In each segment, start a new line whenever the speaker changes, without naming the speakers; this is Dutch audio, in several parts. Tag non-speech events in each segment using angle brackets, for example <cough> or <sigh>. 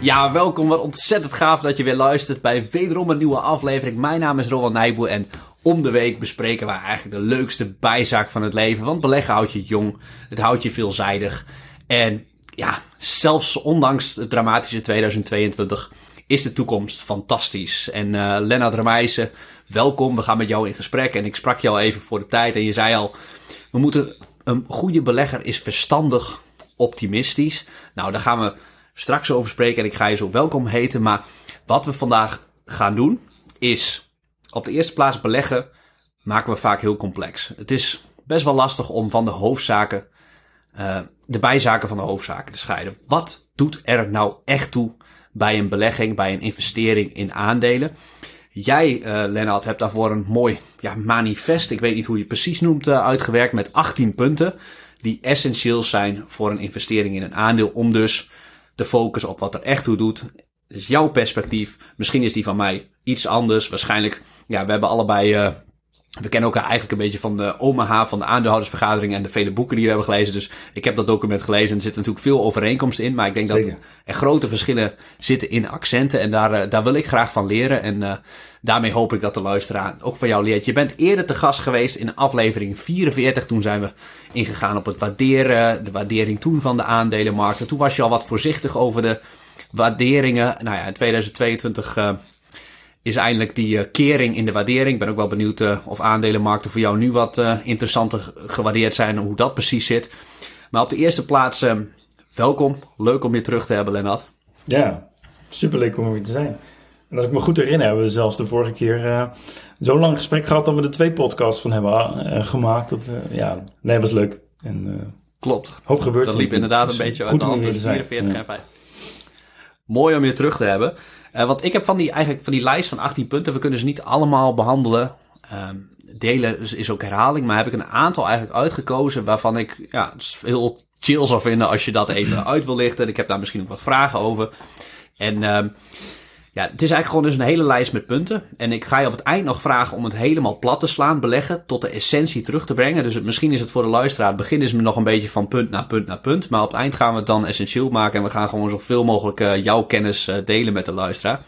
Ja, welkom. Wat ontzettend gaaf dat je weer luistert bij wederom een nieuwe aflevering. Mijn naam is Roland Nijboer en om de week bespreken we eigenlijk de leukste bijzaak van het leven. Want beleggen houdt je jong, het houdt je veelzijdig. En ja, zelfs ondanks het dramatische 2022 is de toekomst fantastisch. En uh, Lennart Remeijsen, welkom. We gaan met jou in gesprek. En ik sprak je al even voor de tijd en je zei al, we moeten, een goede belegger is verstandig optimistisch. Nou, daar gaan we straks over spreken en ik ga je zo welkom heten. Maar wat we vandaag gaan doen is op de eerste plaats beleggen maken we vaak heel complex. Het is best wel lastig om van de hoofdzaken, uh, de bijzaken van de hoofdzaken te scheiden. Wat doet er nou echt toe bij een belegging, bij een investering in aandelen? Jij, uh, Lennart, hebt daarvoor een mooi ja, manifest, ik weet niet hoe je het precies noemt, uh, uitgewerkt met 18 punten. Die essentieel zijn voor een investering in een aandeel. Om dus te focussen op wat er echt toe doet. Dus jouw perspectief. Misschien is die van mij iets anders. Waarschijnlijk, ja, we hebben allebei. We kennen elkaar eigenlijk een beetje van de Omaha, van de aandeelhoudersvergadering en de vele boeken die we hebben gelezen. Dus ik heb dat document gelezen en er zitten natuurlijk veel overeenkomsten in. Maar ik denk Zeker. dat er grote verschillen zitten in accenten. En daar, uh, daar wil ik graag van leren. En uh, daarmee hoop ik dat de luisteraar ook van jou leert. Je bent eerder te gast geweest in aflevering 44. Toen zijn we ingegaan op het waarderen, de waardering toen van de aandelenmarkten. Toen was je al wat voorzichtig over de waarderingen. Nou ja, in 2022 uh, is eindelijk die uh, kering in de waardering. Ik ben ook wel benieuwd uh, of aandelenmarkten voor jou nu wat interessanter gewaardeerd zijn en hoe dat precies zit. Maar op de eerste plaats, welkom. Leuk om je terug te hebben, Lennart.
Ja, superleuk om hier te zijn. En als ik me goed herinner, hebben we zelfs de vorige keer uh, zo'n lang gesprek gehad dat we er twee podcasts van hebben uh, gemaakt. Dat, uh, ja, nee, was leuk. En,
Klopt.
Hoop gebeurt.
Dat liep inderdaad een beetje uit de hand. 44 en 5. Mooi om je terug te hebben. want ik heb van die, eigenlijk van die lijst van 18 punten, we kunnen ze niet allemaal behandelen. Um, delen is, ook herhaling, maar heb ik een aantal eigenlijk uitgekozen waarvan ik ja, heel chill zou vinden als je dat even uit wil lichten. En ik heb daar misschien ook wat vragen over. En um, ja, het is eigenlijk gewoon dus een hele lijst met punten. En ik ga je op het eind nog vragen om het helemaal plat te slaan, beleggen, tot de essentie terug te brengen. Dus misschien is het voor de luisteraar, het begin is nog een beetje van punt naar punt naar punt. Maar op het eind gaan we het dan essentieel maken en we gaan gewoon zoveel mogelijk uh, jouw kennis uh, delen met de luisteraar.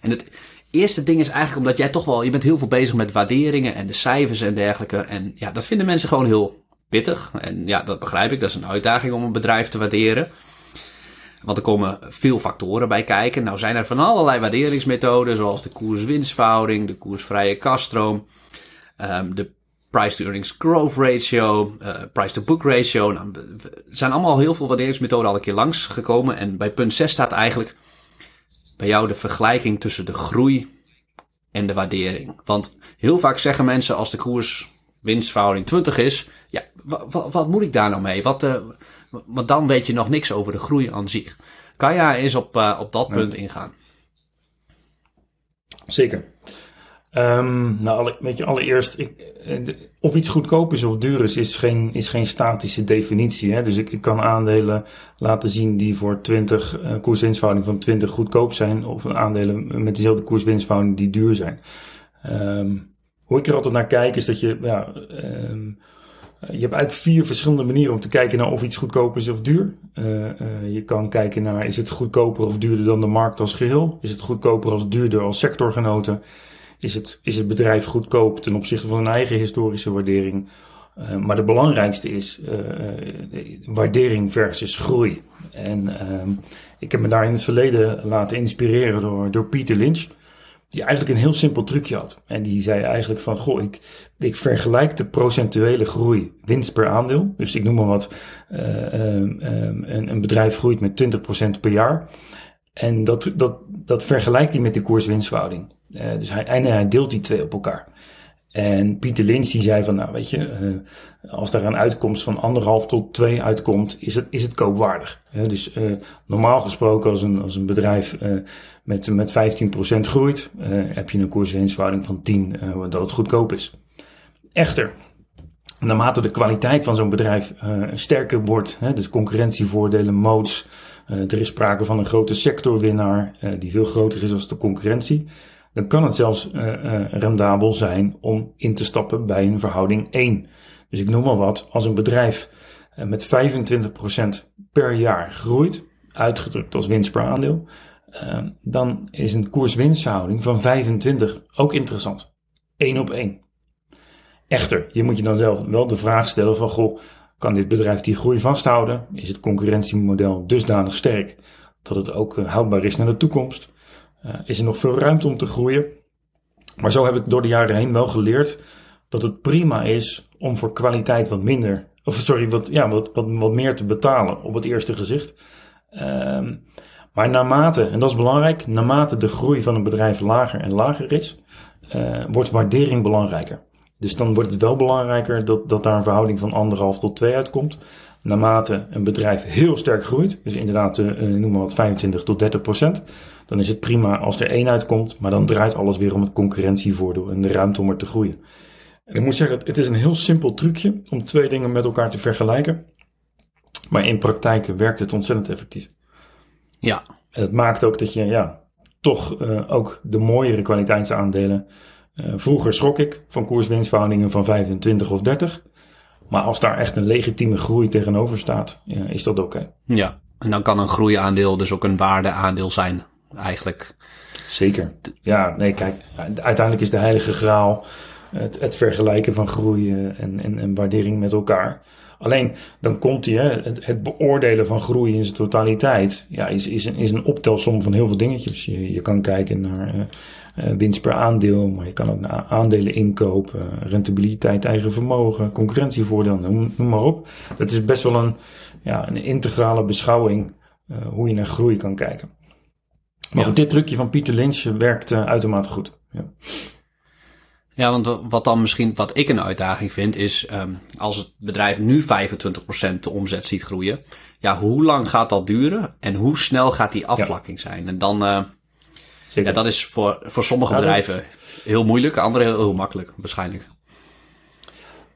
En het eerste ding is eigenlijk omdat jij toch wel, je bent heel veel bezig met waarderingen en de cijfers en dergelijke. En ja, dat vinden mensen gewoon heel pittig. En ja, dat begrijp ik. Dat is een uitdaging om een bedrijf te waarderen. Want er komen veel factoren bij kijken. Nou zijn er van allerlei waarderingsmethoden, zoals de koers-winstverhouding, de koersvrije kaststroom, um, de price-to-earnings growth ratio, uh, price-to-book ratio. Nou, er zijn allemaal heel veel waarderingsmethoden al een keer langsgekomen. En bij punt 6 staat eigenlijk bij jou de vergelijking tussen de groei en de waardering. Want heel vaak zeggen mensen als de koers winstverhouding 20 is, ja, wat, moet ik daar nou mee? Wat, uh, want dan weet je nog niks over de groei aan zich. Kan jij eens op, uh, op dat punt ingaan?
Zeker. Um, nou, weet je, allereerst, ik, eh, of iets goedkoop is of duur is, is geen, is geen statische definitie. Hè? Dus ik, ik kan aandelen laten zien die voor 20 uh, koerswinstverhouding van 20 goedkoop zijn, of aandelen met dezelfde koerswinstverhouding die duur zijn. Um, hoe ik er altijd naar kijk is dat je, ja, um, je hebt eigenlijk vier verschillende manieren om te kijken naar of iets goedkoop is of duur. Uh, uh, je kan kijken naar is het goedkoper of duurder dan de markt als geheel? Is het goedkoper als duurder als sectorgenoten? Is het, is het bedrijf goedkoop ten opzichte van een eigen historische waardering? Maar de belangrijkste is waardering versus groei. En ik heb me daar in het verleden laten inspireren door, door Peter Lynch die eigenlijk een heel simpel trucje had. En die zei eigenlijk van, goh, ik, ik vergelijk de procentuele groei winst per aandeel. Dus ik noem maar wat, uh, um, een, een, bedrijf groeit met 20% per jaar. En dat, dat, dat vergelijkt hij met de koers-winstverhouding. Uh, dus hij, en hij deelt die twee op elkaar. En Pieter Lins die zei van, nou weet je, uh, als daar een uitkomst van anderhalf tot twee uitkomt, is het, is het koopwaardig. Dus uh, normaal gesproken als een, als een bedrijf met, met 15% groeit, heb je een koerswinstverhouding van 10 dat het goedkoop is. Echter, naarmate de kwaliteit van zo'n bedrijf sterker wordt, dus concurrentievoordelen, modes, er is sprake van een grote sectorwinnaar die veel groter is als de concurrentie, dan kan het zelfs uh, uh, rendabel zijn om in te stappen bij een verhouding 1. Dus ik noem maar wat, als een bedrijf uh, met 25% per jaar groeit, uitgedrukt als winst per aandeel, dan is een koers-winstverhouding van 25 ook interessant. 1 op 1. Echter, je moet je dan zelf wel de vraag stellen van, goh, kan dit bedrijf die groei vasthouden? Is het concurrentiemodel dusdanig sterk dat het ook eh, houdbaar is naar de toekomst? Uh, is er nog veel ruimte om te groeien? Maar zo heb ik door de jaren heen wel geleerd dat het prima is om voor kwaliteit wat minder, of sorry, wat, ja, wat, wat, wat meer te betalen op het eerste gezicht. Um, maar naarmate, en dat is belangrijk, naarmate de groei van een bedrijf lager en lager is, uh, wordt waardering belangrijker. Dus dan wordt het wel belangrijker dat, dat daar een verhouding van anderhalf tot 2 uitkomt. Naarmate een bedrijf heel sterk groeit, dus inderdaad, uh, noem maar wat 25 tot 30 procent, dan is het prima als er één uitkomt, maar dan draait alles weer om het concurrentievoordeel en de ruimte om er te groeien. En ik moet zeggen, het is een heel simpel trucje om twee dingen met elkaar te vergelijken. Maar in praktijk werkt het ontzettend effectief.
Ja.
En het maakt ook dat je ja, toch uh, ook de mooiere kwaliteitsaandelen. Uh, vroeger schrok ik van koerswinstverhoudingen van 25 of 30. Maar als daar echt een legitieme groei tegenover staat, is dat oké. Okay.
Ja, en dan kan een groeiaandeel dus ook een waardeaandeel zijn, eigenlijk.
Zeker. Ja, nee, kijk, uiteindelijk is de heilige graal het, het vergelijken van groei en, en, en waardering met elkaar. Alleen dan komt hij, het, het, beoordelen van groei in zijn totaliteit, ja, is, is, een, is een optelsom van heel veel dingetjes. Je, je kan kijken naar uh, winst per aandeel, maar je kan ook naar aandelen inkopen, rentabiliteit, eigen vermogen, concurrentievoordeel, noem, noem maar op. Dat is best wel een, ja, een integrale beschouwing uh, hoe je naar groei kan kijken. Maar ja. dit trucje van Pieter Lynch werkt uitermate goed. Ja.
Ja, want wat dan misschien, wat ik een uitdaging vind, is um, als het bedrijf nu 25% de omzet ziet groeien, ja, hoe lang gaat dat duren en hoe snel gaat die afvlakking ja. zijn? En dan, uh, ja, dat is voor, voor sommige ja, bedrijven heel moeilijk, andere heel, heel makkelijk, waarschijnlijk.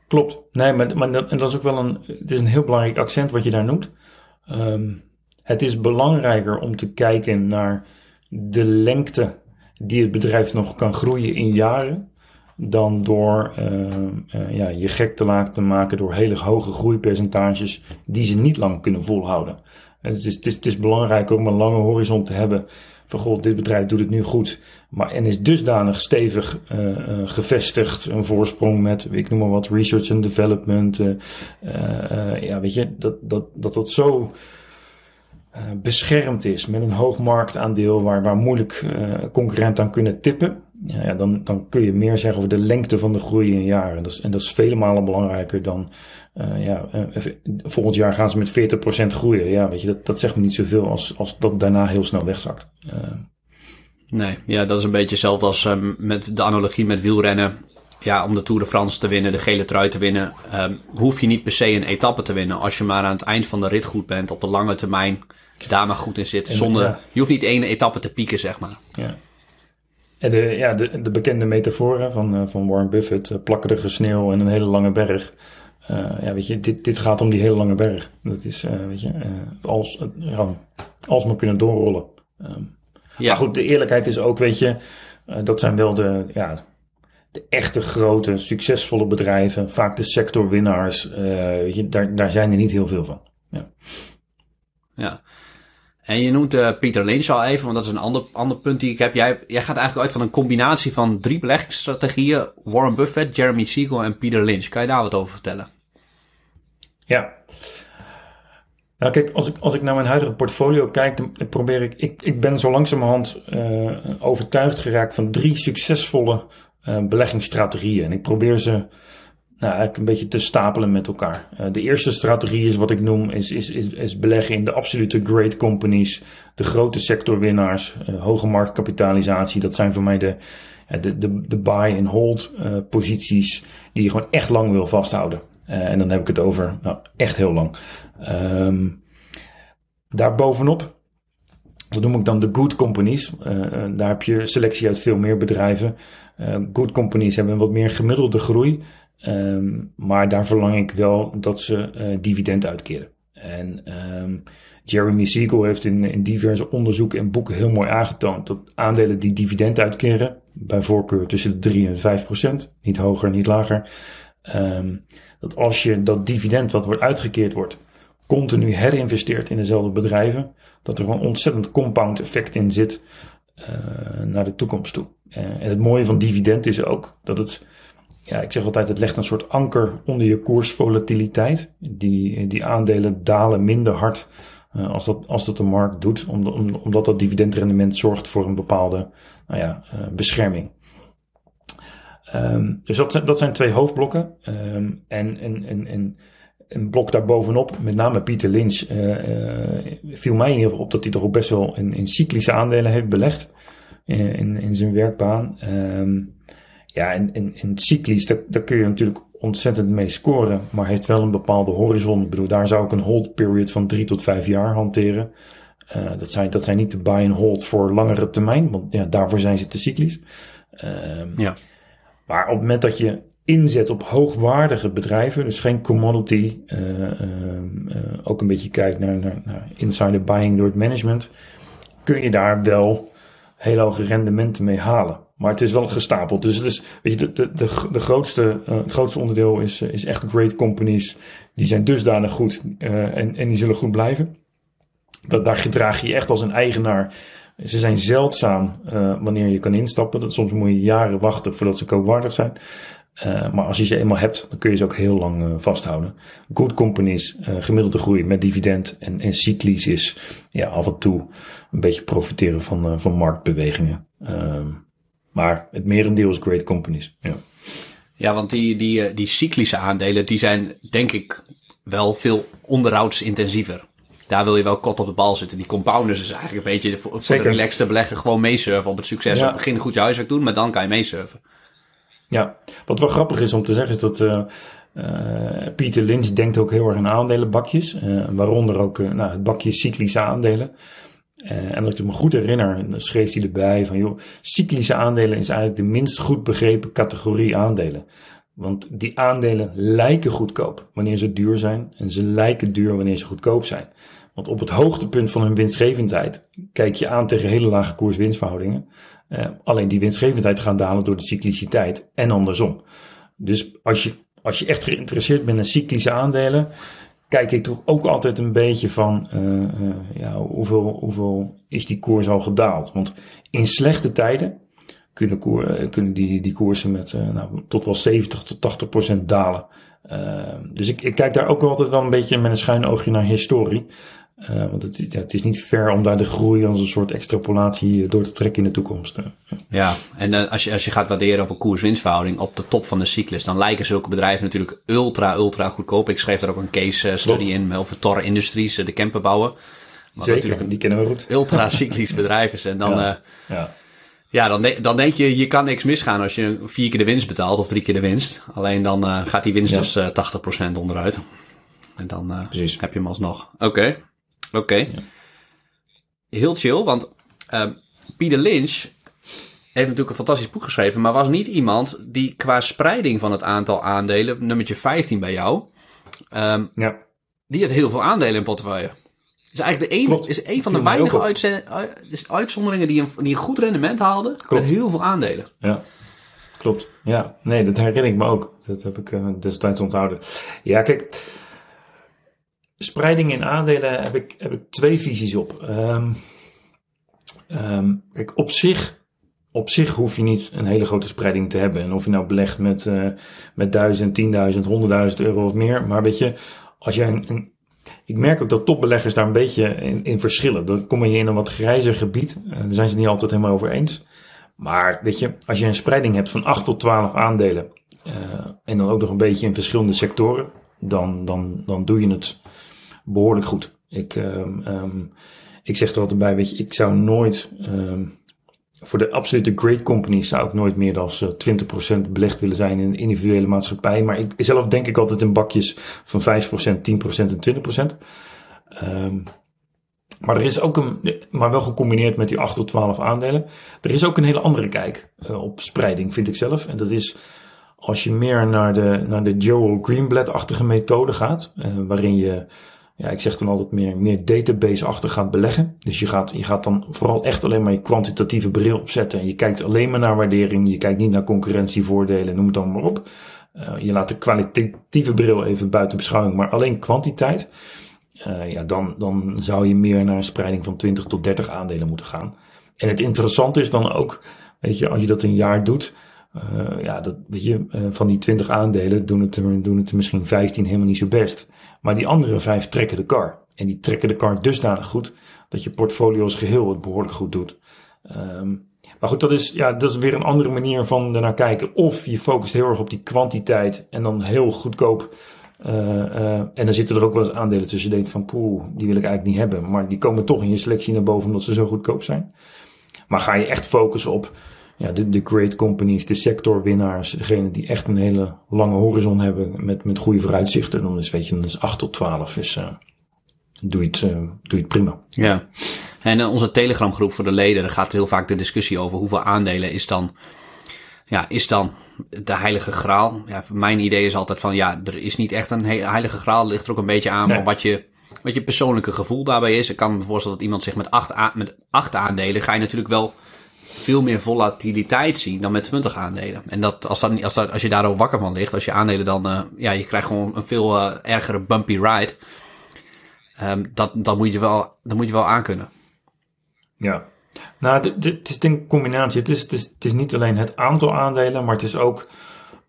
Klopt. Nee, maar, maar dat, en dat is ook wel een, het is een heel belangrijk accent wat je daar noemt. Um, het is belangrijker om te kijken naar de lengte die het bedrijf nog kan groeien in jaren dan door uh, uh, ja, je gek te laten maken door hele hoge groeipercentages die ze niet lang kunnen volhouden. En het, is, het, is, het is belangrijk om een lange horizon te hebben van god, dit bedrijf doet het nu goed, maar en is dusdanig stevig uh, gevestigd, een voorsprong met, ik noem maar wat, research and development, ja, weet je, dat dat, dat, dat zo beschermd is met een hoog marktaandeel waar, waar moeilijk concurrenten aan kunnen tippen ja, dan, dan kun je meer zeggen over de lengte van de groei in jaren. En dat is, en dat is vele malen belangrijker dan, uh, ja, uh, volgend jaar gaan ze met 40% groeien. Ja, weet je, dat, dat zegt me niet zoveel als, als dat daarna heel snel wegzakt. Uh.
Nee, ja, dat is een beetje hetzelfde als um, met de analogie met wielrennen. Ja, om de Tour de France te winnen, de gele trui te winnen, um, hoef je niet per se een etappe te winnen. Als je maar aan het eind van de rit goed bent, op de lange termijn daar maar goed in zit. Zonder, ja. Je hoeft niet één etappe te pieken, zeg maar.
Ja. En de, ja, de, de bekende metaforen van, uh, van Warren Buffett, uh, plakkerige sneeuw en een hele lange berg. Uh, ja, weet je, dit, dit gaat om die hele lange berg. Dat is, weet je, als, ja, als maar kunnen doorrollen. Um, ja. Maar goed, de eerlijkheid is ook, weet je, dat zijn wel de, ja, de echte grote, succesvolle bedrijven, vaak de sectorwinnaars. weet je, daar, daar zijn er niet heel veel van. Ja.
ja. En je noemt uh, Pieter Lynch al even, want dat is een ander, ander punt die ik heb. Jij, jij gaat eigenlijk uit van een combinatie van drie beleggingsstrategieën. Warren Buffett, Jeremy Siegel en Pieter Lynch. Kan je daar wat over vertellen?
Ja. Nou kijk, als ik, als ik naar mijn huidige portfolio kijk, dan probeer ik... Ik, ik ben zo langzamerhand uh, overtuigd geraakt van drie succesvolle uh, beleggingsstrategieën. En ik probeer ze nou, eigenlijk een beetje te stapelen met elkaar. Uh, de eerste strategie is wat ik noem, is, is, is, is beleggen in de absolute great companies, de grote sectorwinnaars, uh, hoge marktkapitalisatie. Dat zijn voor mij de, de, de, de buy and hold posities die je gewoon echt lang wil vasthouden. en dan heb ik het over nou, echt heel lang. Um, daarbovenop dat noem ik dan de good companies. Daar heb je selectie uit veel meer bedrijven. Good companies hebben een wat meer gemiddelde groei. Um, maar daar verlang ik wel dat ze uh, dividend uitkeren. En um, Jeremy Siegel heeft in, in diverse onderzoeken en boeken heel mooi aangetoond dat aandelen die dividend uitkeren, bij voorkeur tussen de 3 en 5 procent, niet hoger, niet lager, um, dat als je dat dividend wat wordt uitgekeerd wordt continu herinvesteert in dezelfde bedrijven, dat er gewoon ontzettend compound effect in zit naar de toekomst toe. en het mooie van dividend is ook dat het ja, ik zeg altijd, het legt een soort anker onder je koersvolatiliteit. Die, die aandelen dalen minder hard uh, als, dat, als dat de markt doet, omdat dat dividendrendement zorgt voor een bepaalde nou ja, uh, bescherming. Um, dus dat, dat zijn twee hoofdblokken. Um, en, en, en, en een blok daarbovenop, met name Pieter Lynch, uh, viel mij in ieder geval op dat hij toch ook best wel in, in cyclische aandelen heeft belegd in, in zijn werkbaan. Um, ja, en, en, en cyclisch, daar, daar kun je natuurlijk ontzettend mee scoren, maar heeft wel een bepaalde horizon. Ik bedoel, daar zou ik een hold period van drie tot vijf jaar hanteren. Uh, dat, zijn, dat zijn niet de buy and hold voor langere termijn, want ja, daarvoor zijn ze te cyclisch. Uh, ja. Maar op het moment dat je inzet op hoogwaardige bedrijven, dus geen commodity, uh, ook een beetje kijkt naar, naar, naar insider buying door het management, kun je daar wel hele hoge rendementen mee halen. Maar het is wel gestapeld. Dus het is, weet je, de, de, de, de grootste, uh, het grootste onderdeel is, is echt great companies. Die zijn dusdanig goed uh, en, en die zullen goed blijven. Dat, daar gedraag je echt als een eigenaar. Ze zijn zeldzaam wanneer je kan instappen. Dat, soms moet je jaren wachten voordat ze koopwaardig zijn. Maar als je ze eenmaal hebt, dan kun je ze ook heel lang vasthouden. Good companies, gemiddelde groei met dividend en, en cyclisch is ja, af en toe een beetje profiteren van, van marktbewegingen. Ehm, maar het merendeel is great companies. Ja,
ja want die, die, die cyclische aandelen, die zijn denk ik wel veel onderhoudsintensiever. Daar wil je wel kot op de bal zitten. Die compounders is eigenlijk een beetje voor, voor de relaxte belegger gewoon meesurfen op het succes. Ja. Op het begin goed je huiswerk doen, maar dan kan je meesurfen.
Ja, wat wel grappig is om te zeggen is dat uh, uh, Pieter Lynch denkt ook heel erg aan aandelenbakjes. Uh, waaronder ook nou, het bakje cyclische aandelen. En als ik me goed herinner, schreef hij erbij van joh, cyclische aandelen is eigenlijk de minst goed begrepen categorie aandelen. Want die aandelen lijken goedkoop wanneer ze duur zijn en ze lijken duur wanneer ze goedkoop zijn. Want op het hoogtepunt van hun winstgevendheid kijk je aan tegen hele lage koers-winstverhoudingen. Uh, alleen die winstgevendheid gaat dalen door de cycliciteit en andersom. Dus als je, als je echt geïnteresseerd bent in cyclische aandelen, kijk ik toch ook altijd een beetje van uh, uh, ja, hoeveel, hoeveel is die koers al gedaald. Want in slechte tijden kunnen, koer, kunnen die, die koersen met nou, tot wel 70 tot 80 procent dalen. dus ik, ik, kijk daar ook altijd wel een beetje met een schuin oogje naar historie. Uh, want het, ja, het, is niet ver om daar de groei als een soort extrapolatie door te trekken in de toekomst.
Ja, en uh, als, je, als je gaat waarderen op een koers-winstverhouding op de top van de cyclus, dan lijken zulke bedrijven natuurlijk ultra, ultra goedkoop. Ik schreef daar ook een case study in over Torre Industries, de camperbouwen.
Wat Zeker, natuurlijk die kennen we goed. <laughs>
Ultra cyclisch bedrijf is. En dan, ja, ja. ja dan, de, dan denk je, je kan niks misgaan als je vier keer de winst betaalt of drie keer de winst. Alleen dan gaat die winst dus 80% onderuit. En dan heb je hem alsnog. Oké. Okay. Oké. Okay. Heel chill, want uh, Peter Lynch heeft natuurlijk een fantastisch boek geschreven, maar was niet iemand die qua spreiding van het aantal aandelen, nummertje 15 bij jou, um, ja. die had heel veel aandelen in portefeuille. Is eigenlijk de een, is een van de weinige uitzonderingen die een, die een goed rendement haalde met heel veel aandelen.
Ja. Klopt. Ja, nee, dat herinner ik me ook. Dat heb ik uh, destijds onthouden. Ja, kijk, spreiding in aandelen heb ik, heb ik twee visies op. Um, um, kijk, op zich, op zich hoef je niet een hele grote spreiding te hebben. En of je nou belegt met, uh, met 1000, 10.000, 100.000 euro of meer. Maar weet je, als jij een, ik merk ook dat topbeleggers daar een beetje in, in verschillen. Dan kom je in een wat grijzer gebied. Uh, daar zijn ze niet altijd helemaal over eens. Maar weet je, als je een spreiding hebt van 8 tot 12 aandelen. Uh, en dan ook nog een beetje in verschillende sectoren. Dan, dan, dan doe je het behoorlijk goed. Ik, um, um, ik zeg er altijd bij, weet je, ik zou nooit, um, voor de absolute great companies zou ik nooit meer dan uh, 20% belegd willen zijn in een individuele maatschappij. Maar ik, zelf denk ik altijd in bakjes van 5%, 10% en 20%. maar er is ook een, maar wel gecombineerd met die 8 tot 12 aandelen. Er is ook een hele andere kijk uh, op spreiding, vind ik zelf. En dat is als je meer naar de, naar de Joel Greenblatt-achtige methode gaat, uh, waarin je ja, ik zeg dan altijd meer, meer database-achtig gaan beleggen. Dus je gaat, je gaat dan vooral echt alleen maar je kwantitatieve bril opzetten. En je kijkt alleen maar naar waardering. Je kijkt niet naar concurrentievoordelen, noem het dan maar op. Uh, je laat de kwalitatieve bril even buiten beschouwing, maar alleen kwantiteit. ja, dan, dan zou je meer naar een spreiding van 20 tot 30 aandelen moeten gaan. En het interessante is dan ook, weet je, als je dat een jaar doet, uh, ja, dat, weet je, van die 20 aandelen doen het, er, doen het er misschien 15 helemaal niet zo best. Maar die andere vijf trekken de kar. En die trekken de kar dusdanig goed dat je portfolio als geheel het behoorlijk goed doet. Um, maar goed, dat is, ja, dat is weer een andere manier van ernaar kijken. Of je focust heel erg op die kwantiteit en dan heel goedkoop. Uh, uh, en dan zitten er ook wel eens aandelen tussen. Je denkt van, poeh, die wil ik eigenlijk niet hebben. Maar die komen toch in je selectie naar boven omdat ze zo goedkoop zijn. Maar ga je echt focussen op ja, de, de great companies, de sectorwinnaars, degene die echt een hele lange horizon hebben met, met goede vooruitzichten, dan is, weet je, dan is 8 tot 12 is, uh, doe, je het, uh, doe je het prima.
Ja. En in onze Telegram groep voor de leden, daar gaat heel vaak de discussie over hoeveel aandelen is dan, ja, is dan de heilige graal. Ja, mijn idee is altijd van, ja, er is niet echt een heilige graal. Het ligt er ook een beetje aan nee. van wat je, wat je persoonlijke gevoel daarbij is. Ik kan me voorstellen dat iemand zich met acht, met acht aandelen, ga je natuurlijk wel veel meer volatiliteit zien dan met 20 aandelen. En dat, als, dat, als, dat, als je daar ook wakker van ligt, als je aandelen dan, uh, ja, je krijgt gewoon een veel uh, ergere bumpy ride. Um, dat, dat, moet je wel, dat moet je wel aankunnen.
Ja, nou, het is een combinatie. Het is, het, is, het is niet alleen het aantal aandelen, maar het is ook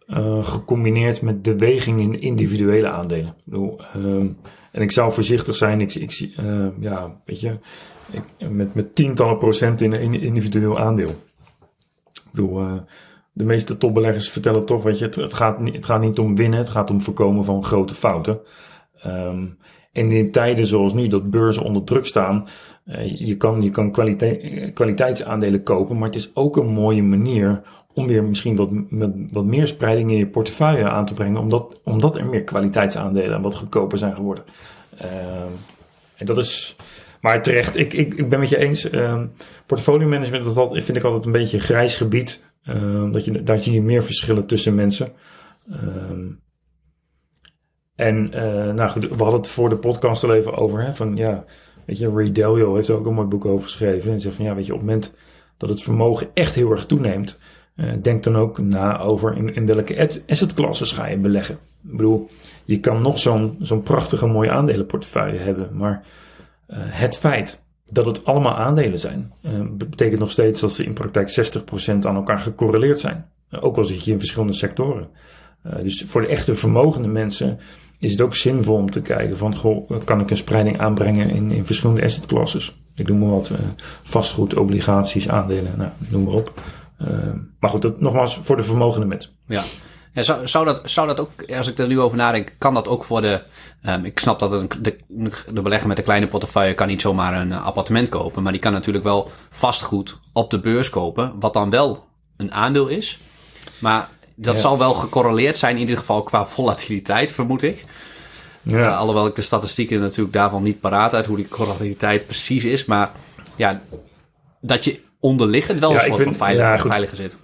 uh, gecombineerd met de weging in individuele aandelen. Um, en ik zou voorzichtig zijn. Ik, ik, uh, ja, weet je, met, met tientallen procent in een individueel aandeel. Ik bedoel, uh, de meeste topbeleggers vertellen toch, weet je, het, gaat, niet, het gaat niet om winnen, het gaat om voorkomen van grote fouten. Um, en in tijden zoals nu, dat beurzen onder druk staan, uh, je kan, je kan kwalite kwaliteitsaandelen kopen, maar het is ook een mooie manier om weer misschien wat, wat meer spreiding in je portefeuille aan te brengen, omdat, omdat er meer kwaliteitsaandelen wat goedkoper zijn geworden. Uh, en dat is, maar terecht, ik, ik, ik ben met je eens. Uh, portfolio management dat vind ik altijd een beetje een grijs gebied. Uh, dat je, daar zie je meer verschillen tussen mensen. En uh, nou goed, we hadden het voor de podcast al even over. Hè, van ja, weet je, Ray Dalio heeft er ook een mooi boek over geschreven. En zegt van ja, weet je, op het moment dat het vermogen echt heel erg toeneemt. Uh, denk dan ook na over in, in welke assetklasses ga je beleggen. Ik bedoel, je kan nog zo'n zo'n prachtige mooie aandelenportefeuille hebben. Maar uh, het feit dat het allemaal aandelen zijn, uh, betekent nog steeds dat ze in praktijk 60% aan elkaar gecorreleerd zijn. ook al zit je in verschillende sectoren. dus voor de echte vermogende mensen is het ook zinvol om te kijken van, kan ik een spreiding aanbrengen in, in verschillende assetklasses? Ik noem maar wat, vastgoed, obligaties, aandelen, nou, noem maar op. Uh, maar goed, dat nogmaals voor de vermogende mensen.
Ja. Ja, zou, zou, dat, zou dat ook, als ik er nu over nadenk, kan dat ook voor de. Um, ik snap dat een, de, de belegger met een kleine portefeuille kan niet zomaar een appartement kopen. Maar die kan natuurlijk wel vastgoed op de beurs kopen. Wat dan wel een aandeel is. Maar dat ja. zal wel gecorreleerd zijn, in ieder geval qua volatiliteit, vermoed ik. Ja. Uh, alhoewel ik de statistieken natuurlijk daarvan niet paraat uit hoe die correlativiteit precies is. Maar ja, dat je onderliggend wel een soort van veiliger zit.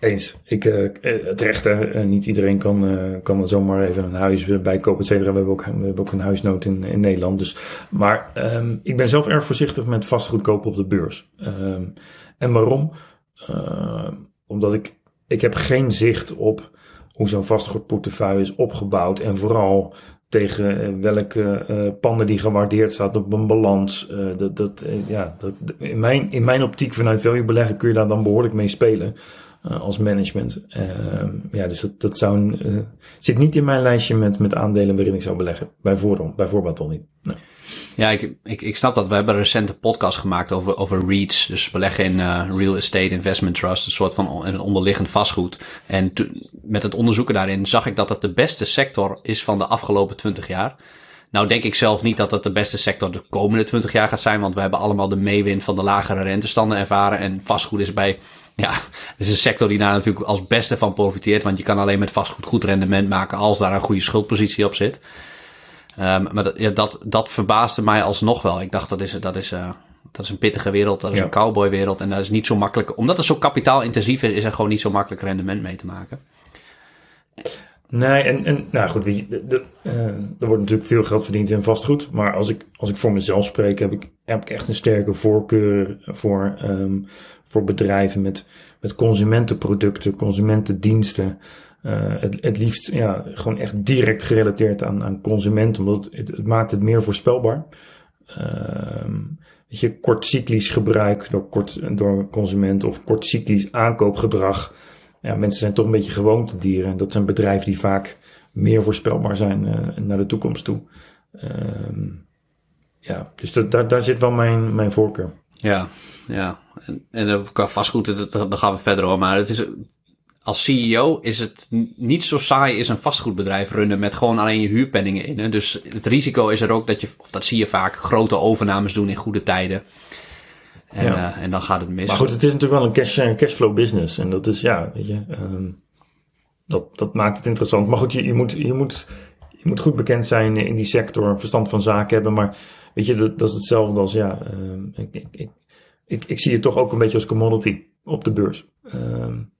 Eens. Ik, uh, terecht, hè. niet iedereen kan, uh, kan zomaar even een huis bijkopen, et cetera. We hebben ook, we hebben ook een huisnood in, in Nederland. Dus, maar um, ik ben zelf erg voorzichtig met vastgoed kopen op de beurs. Um, en waarom? Uh, omdat ik, ik heb geen zicht op hoe zo'n vastgoedportefeuille is opgebouwd. En vooral tegen welke uh, panden die gewaardeerd staat op een balans. Uh, dat, dat, ja, dat, in, mijn, in mijn optiek vanuit value beleggen kun je daar dan behoorlijk mee spelen als management. Ehm, ja, dus dat, dat zou een, zit niet in mijn lijstje met, met aandelen waarin ik zou beleggen. Bijvoorbeeld, bijvoorbeeld al niet.
Ja, ik, ik, ik snap dat. We hebben een recente podcast gemaakt over, over REITs. Dus beleggen in uh, Real Estate Investment Trust. Een soort van een onderliggend vastgoed. En met het onderzoeken daarin zag ik dat het de beste sector is van de afgelopen 20 jaar. Nou denk ik zelf niet dat het de beste sector de komende 20 jaar gaat zijn. Want we hebben allemaal de meewind van de lagere rentestanden ervaren. En vastgoed is bij, ja, <laughs> is een sector die daar natuurlijk als beste van profiteert. Want je kan alleen met vastgoed goed rendement maken als daar een goede schuldpositie op zit. Um, maar dat, ja, dat, dat verbaasde mij alsnog wel. Ik dacht, dat is, dat is, uh, dat is een pittige wereld, dat is ja. een cowboywereld. En dat is niet zo makkelijk. Omdat het zo kapitaalintensief is, is er gewoon niet zo makkelijk rendement mee te maken.
Nee, en, en nou goed, weet je, de, de, uh, er wordt natuurlijk veel geld verdiend in vastgoed. Maar als ik, als ik voor mezelf spreek, heb ik, heb ik echt een sterke voorkeur voor, um, voor bedrijven met, met consumentenproducten, consumentendiensten. Het, het liefst ja, gewoon echt direct gerelateerd aan, aan consument, omdat het, het maakt het meer voorspelbaar. Ehm, weet je, kortcyclisch gebruik door, kort, door consument of kortcyclisch aankoopgedrag. Ja, mensen zijn toch een beetje gewoontedieren. En dat zijn bedrijven die vaak meer voorspelbaar zijn uh, naar de toekomst toe. Ehm, ja, dus dat, daar, daar zit wel mijn, mijn voorkeur.
Ja, ja. En, en qua vastgoed, daar gaan we verder over. Maar het is, als CEO is het niet zo saai is een vastgoedbedrijf runnen met gewoon alleen je huurpenningen in. Hè? Dus het risico is er ook dat je, of dat zie je vaak, grote overnames doen in goede tijden. En, ja. uh, en dan gaat het mis.
Maar goed, het is natuurlijk wel een cash, cashflow business. En dat is, ja, weet je, um, dat, dat maakt het interessant. Maar goed, je, je, moet, je, moet, je moet goed bekend zijn in die sector, verstand van zaken hebben. Maar weet je, dat, dat is hetzelfde als, ja, um, ik, ik, ik, ik, ik zie het toch ook een beetje als commodity op de beurs. Um,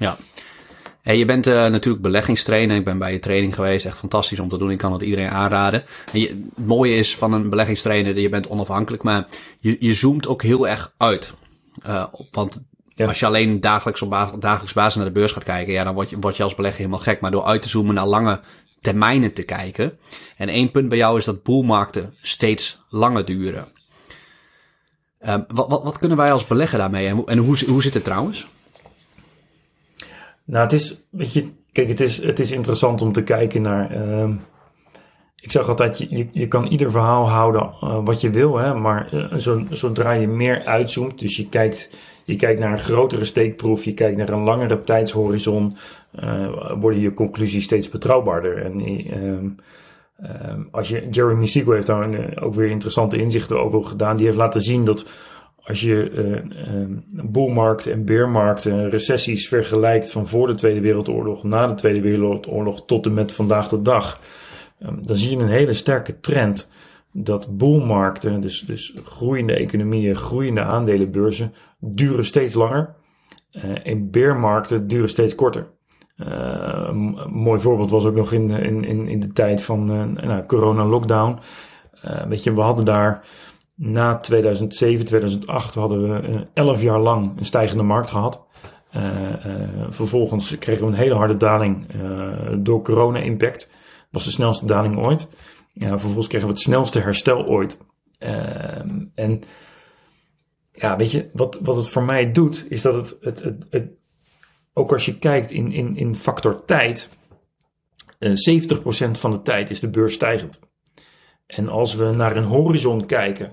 ja. Hey, je bent uh, natuurlijk beleggingstrainer. Ik ben bij je training geweest. Echt fantastisch om te doen. Ik kan het iedereen aanraden. En je, het mooie is van een beleggingstrainer, je bent onafhankelijk, maar je, je zoomt ook heel erg uit. Uh, want ja. als je alleen dagelijks op dagelijks basis naar de beurs gaat kijken, ja, dan word je, word je als belegger helemaal gek. Maar door uit te zoomen naar lange termijnen te kijken. En één punt bij jou is dat boelmarkten steeds langer duren. Um, wat, wat, wat, kunnen wij als belegger daarmee? En, en hoe, hoe zit het trouwens?
Nou, het is, weet je, kijk, het is, het is interessant om te kijken naar. Uh, ik zeg altijd, je, je kan ieder verhaal houden uh, wat je wil, hè, maar uh, zo, zodra je meer uitzoomt, dus je kijkt, je kijkt naar een grotere steekproef, je kijkt naar een langere tijdshorizon, uh, worden je conclusies steeds betrouwbaarder. En um, um, als je, Jeremy Siegel heeft daar ook weer interessante inzichten over gedaan, die heeft laten zien dat als je uh, boelmarkten en beermarkten, recessies vergelijkt van voor de Tweede Wereldoorlog, na de Tweede Wereldoorlog tot en met vandaag de dag, um, dan zie je een hele sterke trend dat boelmarkten, dus, dus groeiende economieën, groeiende aandelenbeurzen, duren steeds langer uh, en beermarkten duren steeds korter. een mooi voorbeeld was ook nog in, in, in, in de tijd van nou, corona-lockdown. weet je, we hadden daar na 2007, 2008 hadden we 11 eh, jaar lang een stijgende markt gehad. Uh, uh, vervolgens kregen we een hele harde daling uh, door corona-impact. Dat was de snelste daling ooit. Vervolgens kregen we het snelste herstel ooit. En ja, weet je, wat, wat het voor mij doet, is dat het, het, het, het ook als je kijkt in, in, in factor tijd, 70% van de tijd is de beurs stijgend. En als we naar een horizon kijken,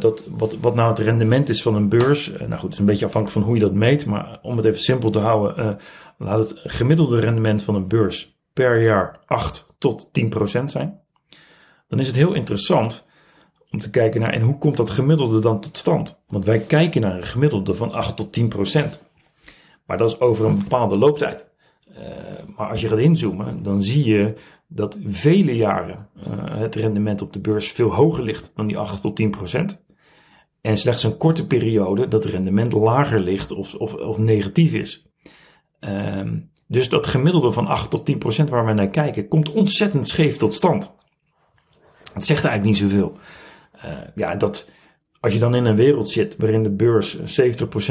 dat, wat, wat nou het rendement is van een beurs. Uh, nou goed, het is een beetje afhankelijk van hoe je dat meet. Maar om het even simpel te houden, uh, laat het gemiddelde rendement van een beurs per jaar 8 tot 10 procent zijn. Dan is het heel interessant om te kijken naar en hoe komt dat gemiddelde dan tot stand? Want wij kijken naar een gemiddelde van 8 tot 10 procent. Maar dat is over een bepaalde looptijd. maar als je gaat inzoomen, dan zie je dat vele jaren uh, het rendement op de beurs veel hoger ligt dan die 8 tot 10 procent. En slechts een korte periode dat rendement lager ligt of, of, of negatief is. Um, dus dat gemiddelde van 8 tot 10 procent waar we naar kijken, komt ontzettend scheef tot stand. Het zegt eigenlijk niet zoveel. Uh, ja, dat als je dan in een wereld zit waarin de beurs 70%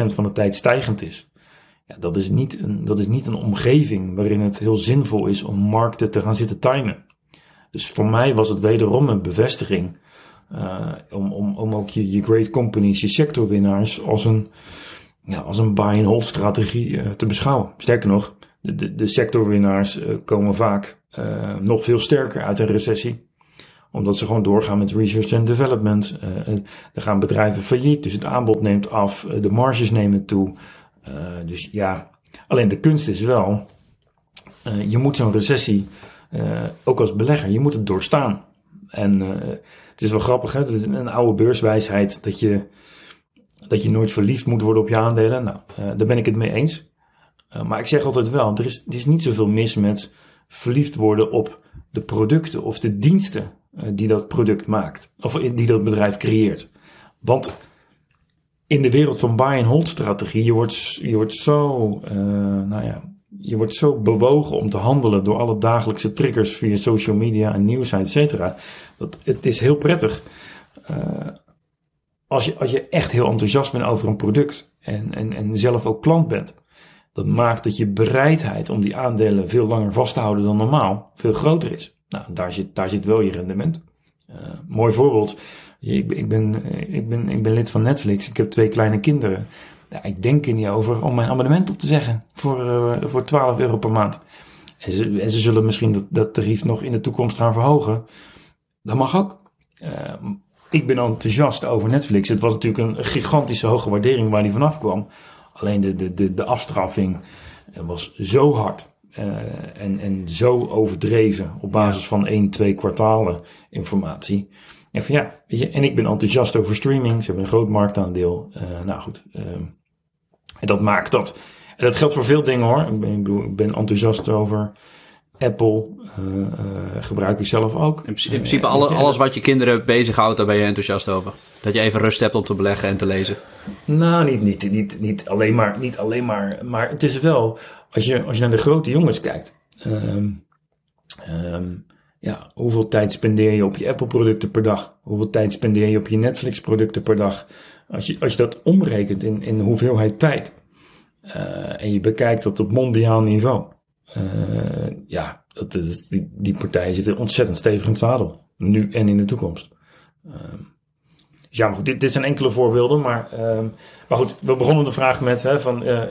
van de tijd stijgend is, dat, is niet een, dat is niet een omgeving waarin het heel zinvol is om markten te gaan zitten timen. Dus voor mij was het wederom een bevestiging uh, om, om, om ook je, je great companies, je sectorwinnaars als een, ja, als een buy-and-hold strategie uh, te beschouwen. Sterker nog, de, de, sectorwinnaars uh, komen vaak nog veel sterker uit een recessie omdat ze gewoon doorgaan met research and development. Er gaan bedrijven failliet, dus het aanbod neemt af, de marges nemen toe. Uh, dus ja, alleen de kunst is wel, uh, je moet zo'n recessie, uh, ook als belegger, je moet het doorstaan. En het is wel grappig, hè? het is een oude beurswijsheid dat je, dat je nooit verliefd moet worden op je aandelen. Nou, daar ben ik het mee eens. maar ik zeg altijd wel, er is, er is niet zoveel mis met verliefd worden op de producten of de diensten die dat product maakt, of die dat bedrijf creëert. Want in de wereld van buy and hold strategie, je wordt, je wordt zo, uh, nou ja, je wordt zo bewogen om te handelen door alle dagelijkse triggers via social media en nieuws, et cetera. Dat het is heel prettig. Uh, als je, als je echt heel enthousiast bent over een product en, en, en zelf ook klant bent, Dat maakt dat je bereidheid om die aandelen veel langer vast te houden dan normaal veel groter is. Nou, daar zit, daar zit wel je rendement. Uh, mooi voorbeeld. Ik, ik, ben, ik, ben, ik ben lid van Netflix. Ik heb twee kleine kinderen. Ja, ik denk er niet over om mijn abonnement op te zeggen voor, uh, voor 12 euro per maand. En ze, en ze zullen misschien dat, dat, tarief nog in de toekomst gaan verhogen. Dat mag ook. Ik ben enthousiast over Netflix. Het was natuurlijk een gigantische hoge waardering waar die vanaf kwam. Alleen de, de, de, de afstraffing was zo hard. Uh, en, en zo overdreven op basis van één, twee kwartalen informatie. En van ja, weet je, en ik ben enthousiast over streaming. Ze hebben een groot marktaandeel. Uh, nou goed, uh, en dat maakt dat. En dat geldt voor veel dingen hoor. Ik ben, ik bedoel, ik ben enthousiast over Apple. Uh, gebruik ik zelf ook.
In, principe alle, alles wat je kinderen bezighoudt, daar ben je enthousiast over. Dat je even rust hebt om te beleggen en te lezen.
Nou, niet, niet, niet, niet, alleen, maar, niet alleen maar. Maar het is wel, als je, als je naar de grote jongens kijkt. Um, um, ja, hoeveel tijd spendeer je op je Apple-producten per dag? Hoeveel tijd spendeer je op je Netflix-producten per dag? Als je, als je dat omrekent in, in hoeveelheid tijd uh, en je bekijkt dat op mondiaal niveau, uh, ja, dat, die, die partijen zitten ontzettend stevig in het zadel. Nu en in de toekomst. Uh, ja, goed, dit, zijn enkele voorbeelden, maar, ehm, maar goed, we begonnen de vraag met hè, van uh,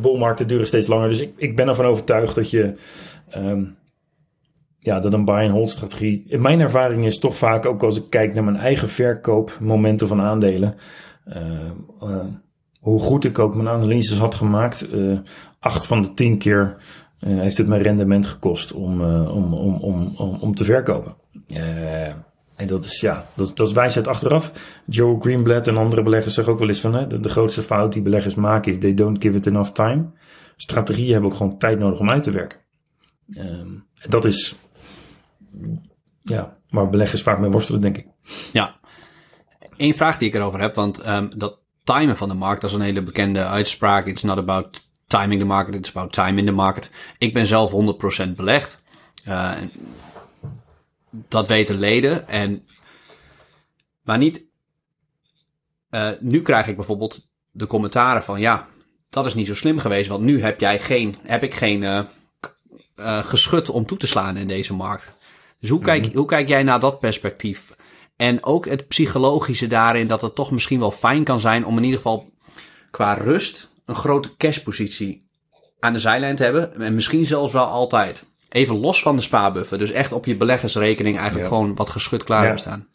bolmarkten duren steeds langer. Dus ik, ik ben ervan overtuigd dat je um, ja, dat een buy-and-hold strategie. In mijn ervaring is toch vaak, ook als ik kijk naar mijn eigen verkoopmomenten van aandelen, uh, hoe goed ik ook mijn analyses had gemaakt, acht van de tien keer heeft het mijn rendement gekost om, om, om, om, om, om te verkopen. En dat is, ja, dat, dat is wijsheid achteraf. Joe Greenblatt en andere beleggers zeggen ook wel eens van, hè, de, grootste fout die beleggers maken is, they don't give it enough time. Strategieën hebben ook gewoon tijd nodig om uit te werken. Um, dat is ja, maar beleggers vaak mee worstelen, denk ik.
Ja. Eén vraag die ik erover heb, want um, dat timen van de markt, dat is een hele bekende uitspraak. It's not about timing the market, it's about time in the market. Ik ben zelf 100% belegd. Uh, dat weten leden. En, maar niet. Uh, nu krijg ik bijvoorbeeld de commentaren van ja, dat is niet zo slim geweest, want nu heb jij geen, heb ik geen uh, uh, geschut om toe te slaan in deze markt. Dus hoe kijk, mhm. hoe kijk jij naar dat perspectief? En ook het psychologische daarin dat het toch misschien wel fijn kan zijn om in ieder geval qua rust een grote cashpositie aan de zijlijn te hebben. En misschien zelfs wel altijd. Even los van de spaarbuffer. Dus echt op je beleggersrekening eigenlijk gewoon wat geschud klaar hebben staan.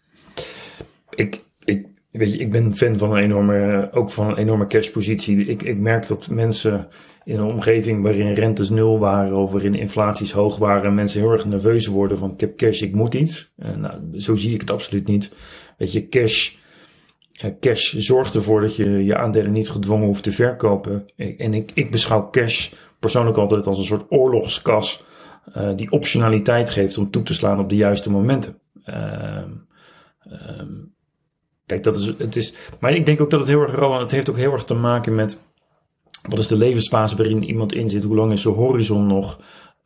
Ik, ik, weet je, ik ben fan van een enorme, ook van een enorme cashpositie. Ik, ik merk dat mensen in een omgeving waarin rentes nul waren of waarin inflaties hoog waren en mensen heel erg nerveus worden van ik heb cash, ik moet iets. En, nou, zo zie ik het absoluut niet. Weet je, cash, cash zorgt ervoor dat je je aandelen niet gedwongen hoeft te verkopen. En ik, ik beschouw cash persoonlijk altijd als een soort oorlogskas uh, die optionaliteit geeft om toe te slaan op de juiste momenten. Uh, um, kijk, dat is, het is, maar ik denk ook dat het heel erg, het heeft ook heel erg te maken met wat is de levensfase waarin iemand in zit? Hoe lang is de horizon nog?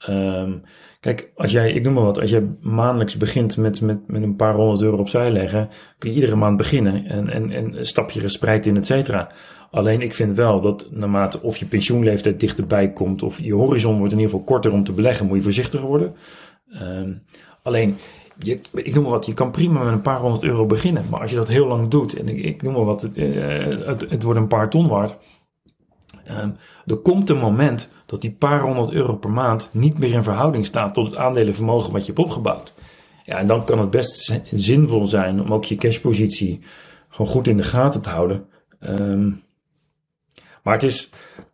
Um, kijk, als jij, ik noem maar wat, als jij maandelijks begint met, met, met een paar honderd euro opzij leggen, kun je iedere maand beginnen en, en, en stapje gespreid in, et cetera. Alleen ik vind wel dat naarmate of je pensioenleeftijd dichterbij komt, of je horizon wordt in ieder geval korter om te beleggen, moet je voorzichtiger worden. Um, alleen, je, ik noem maar wat, je kan prima met een paar honderd euro beginnen. Maar als je dat heel lang doet, en ik, noem maar wat, het, uh, het, het wordt een paar ton waard Um, er komt een moment dat die paar honderd euro per maand niet meer in verhouding staat tot het aandelenvermogen wat je hebt opgebouwd. Ja, en dan kan het best zinvol zijn om ook je cashpositie gewoon goed in de gaten te houden. Um, maar het is,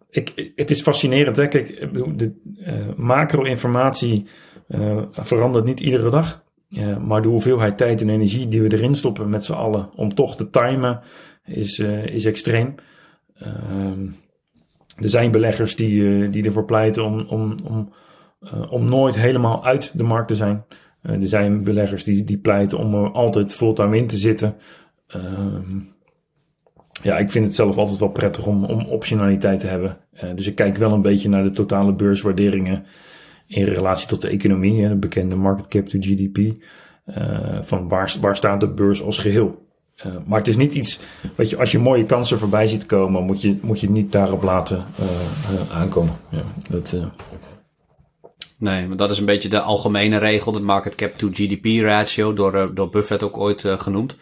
ik, het is fascinerend. Hè? De uh, macro-informatie uh, verandert niet iedere dag. Uh, maar de hoeveelheid tijd en energie die we erin stoppen met z'n allen om toch te timen is, is extreem. Um, er zijn beleggers die, eh, die ervoor pleiten om, om, om, om nooit helemaal uit de markt te zijn. Er zijn beleggers die, die pleiten om er altijd fulltime in te zitten. Ehm, ja, ik vind het zelf altijd wel prettig om, om optionaliteit te hebben. dus ik kijk wel een beetje naar de totale beurswaarderingen in relatie tot de economie, hè, de bekende market cap to GDP. van waar, waar staat de beurs als geheel? Uh, maar het is niet iets, weet je, als je mooie kansen voorbij ziet komen, moet je, moet je niet daarop laten aankomen. Ja, dat,
Nee, maar dat is een beetje de algemene regel, de market cap to GDP ratio, door, door Buffett ook ooit genoemd.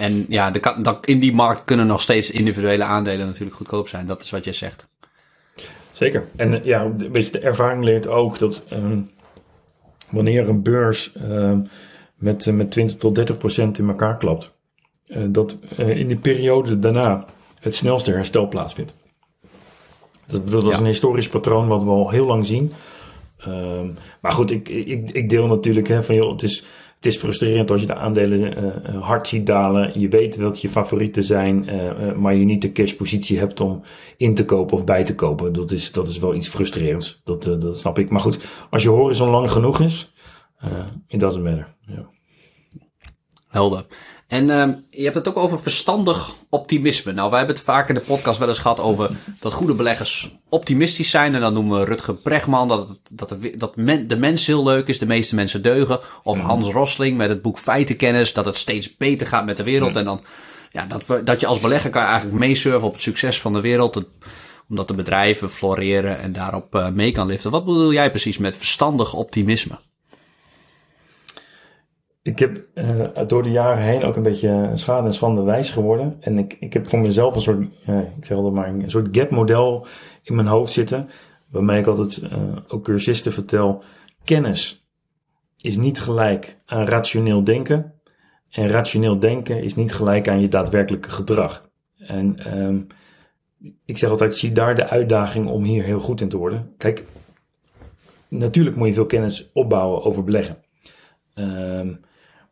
En ja, de, in die markt kunnen nog steeds individuele aandelen natuurlijk goedkoop zijn. Dat is wat je zegt.
Zeker. En ja, een beetje de ervaring leert ook dat um, wanneer een beurs um, met, met 20 tot 30 procent in elkaar klapt, uh, dat uh, in de periode daarna het snelste herstel plaatsvindt. Dat, bedoel, dat is een historisch patroon wat we al heel lang zien. Um, maar goed, ik, ik, ik deel natuurlijk hè, van joh, het is het is frustrerend als je de aandelen uh, hard ziet dalen. Je weet dat je favorieten zijn, uh, maar je niet de cashpositie hebt om in te kopen of bij te kopen. Dat is, dat is wel iets frustrerends. Dat, dat snap ik. Maar goed, als je horizon lang genoeg is, it doesn't matter.
Helder. En uh, je hebt het ook over verstandig optimisme. Nou, wij hebben het vaak in de podcast wel eens gehad over dat goede beleggers optimistisch zijn. En dan noemen we Rutger Bregman dat, het, dat, de, dat men, de mens heel leuk is, de meeste mensen deugen. Of mhm. Hans Rosling met het boek Feitenkennis, dat het steeds beter gaat met de wereld. En dan, ja, dat, we, dat je als belegger kan eigenlijk meesurfen op het succes van de wereld. omdat de bedrijven floreren en daarop uh, mee kan liften. Wat bedoel jij precies met verstandig optimisme?
Ik heb uh, door de jaren heen ook een beetje schade en schande wijs geworden. En ik, ik heb voor mezelf een soort, uh, ik zeg altijd maar, een soort gap-model in mijn hoofd zitten. Waarmee ik altijd uh, ook cursisten vertel. Kennis is niet gelijk aan rationeel denken. En rationeel denken is niet gelijk aan je daadwerkelijke gedrag. En um, ik zeg altijd, zie daar de uitdaging om hier heel goed in te worden. Kijk, natuurlijk moet je veel kennis opbouwen over beleggen. Um,